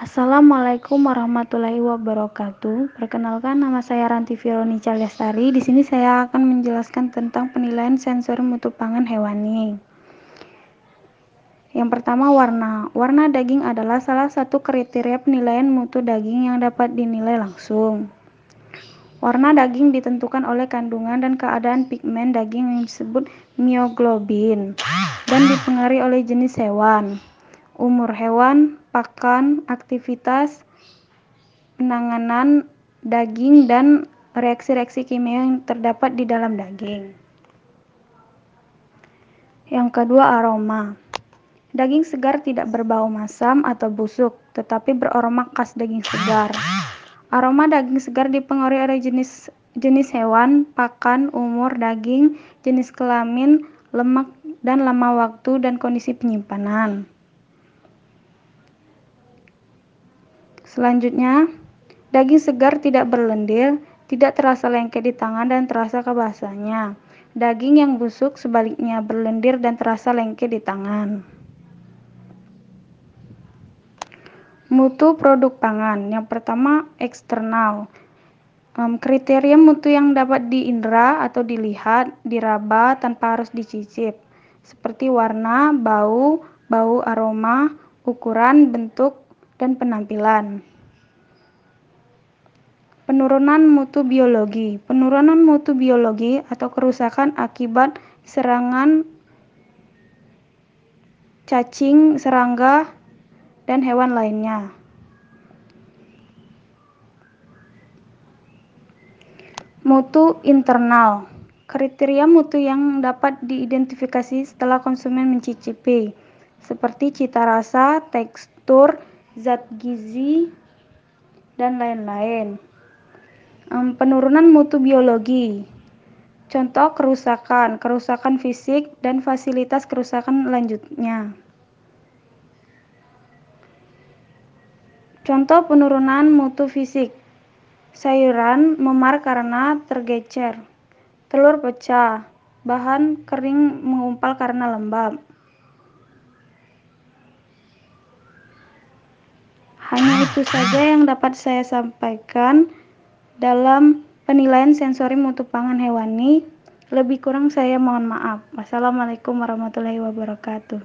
Assalamualaikum warahmatullahi wabarakatuh. Perkenalkan nama saya Ranti Fironica Lestari. Di sini saya akan menjelaskan tentang penilaian sensor mutu pangan hewani. Yang pertama warna. Warna daging adalah salah satu kriteria penilaian mutu daging yang dapat dinilai langsung. Warna daging ditentukan oleh kandungan dan keadaan pigmen daging yang disebut mioglobin dan dipengaruhi oleh jenis hewan, umur hewan, pakan, aktivitas, penanganan daging, dan reaksi-reaksi kimia yang terdapat di dalam daging. Yang kedua, aroma. Daging segar tidak berbau masam atau busuk, tetapi beraroma khas daging segar. Aroma daging segar dipengaruhi oleh jenis jenis hewan, pakan, umur daging, jenis kelamin, lemak, dan lama waktu dan kondisi penyimpanan. Selanjutnya, daging segar tidak berlendir, tidak terasa lengket di tangan dan terasa kebasahnya. Daging yang busuk sebaliknya berlendir dan terasa lengket di tangan. Mutu produk pangan. Yang pertama, eksternal. Um, kriteria mutu yang dapat diindra atau dilihat, diraba tanpa harus dicicip, seperti warna, bau, bau aroma, ukuran, bentuk, dan penampilan. Penurunan mutu biologi. Penurunan mutu biologi atau kerusakan akibat serangan cacing, serangga, dan hewan lainnya. Mutu internal. Kriteria mutu yang dapat diidentifikasi setelah konsumen mencicipi, seperti cita rasa, tekstur, zat gizi, dan lain-lain. Penurunan mutu biologi. Contoh kerusakan, kerusakan fisik, dan fasilitas kerusakan lanjutnya. Contoh penurunan mutu fisik. Sayuran memar karena tergecer. Telur pecah. Bahan kering mengumpal karena lembab. Hanya itu saja yang dapat saya sampaikan dalam penilaian sensori mutu pangan hewani. Lebih kurang saya mohon maaf. Wassalamualaikum warahmatullahi wabarakatuh.